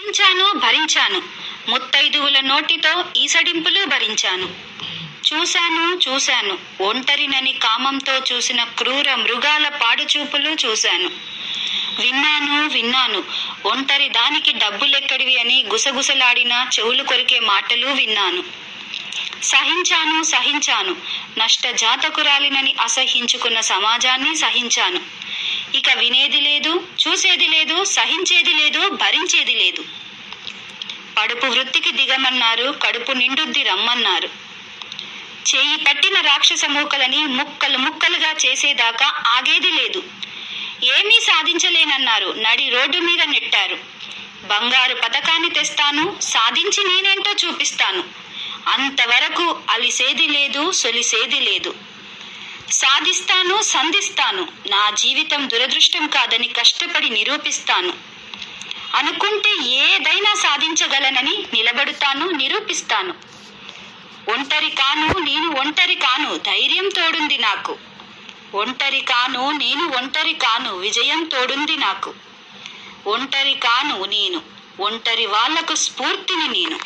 భరించాను భరించాను. ముత్తైదువుల నోటితో ఈసడింపులు భరించాను. చూశాను చూశాను. ఒంటరినని కామంతో చూసిన క్రూర మృగాల పాడుచూపులు చూశాను. విన్నాను విన్నాను. ఒంటరి దానికి డబ్బులెక్కడివి అని గుసగుసలాడిన చెవులు కొరికే మాటలు విన్నాను. సహించాను సహించాను. నష్ట జాతకురాలినని అసహించుకున్న సమాజాన్ని సహించాను. ఇక వినేది లేదు చూసేది లేదు సహించేది లేదు భరించేది లేదు. కడుపు వృత్తికి దిగమన్నారు కడుపు నిండుద్ది రమ్మన్నారు. చేయి పట్టిన రాక్షస మూకలని ముక్కలు ముక్కలుగా చేసేదాకా ఆగేది లేదు. ఏమీ సాధించలేనన్నారు నడి రోడ్డు మీద నెట్టారు. బంగారు పథకాన్ని తెస్తాను సాధించి నేనేంటో చూపిస్తాను. అంతవరకు అలిసేది లేదు సొలిసేది లేదు. సాధిస్తాను సంధిస్తాను. నా జీవితం దురదృష్టం కాదని కష్టపడి నిరూపిస్తాను. అనుకుంటే ఏదైనా సాధించగలనని నిలబడుతాను నిరూపిస్తాను. ఒంటరి కాను నేను ఒంటరి కాను ధైర్యం తోడుంది నాకు. ఒంటరి కాను నేను ఒంటరి కాను విజయం తోడుంది నాకు. ఒంటరి కాను నేను ఒంటరి వాళ్ళకు స్ఫూర్తిని నేను.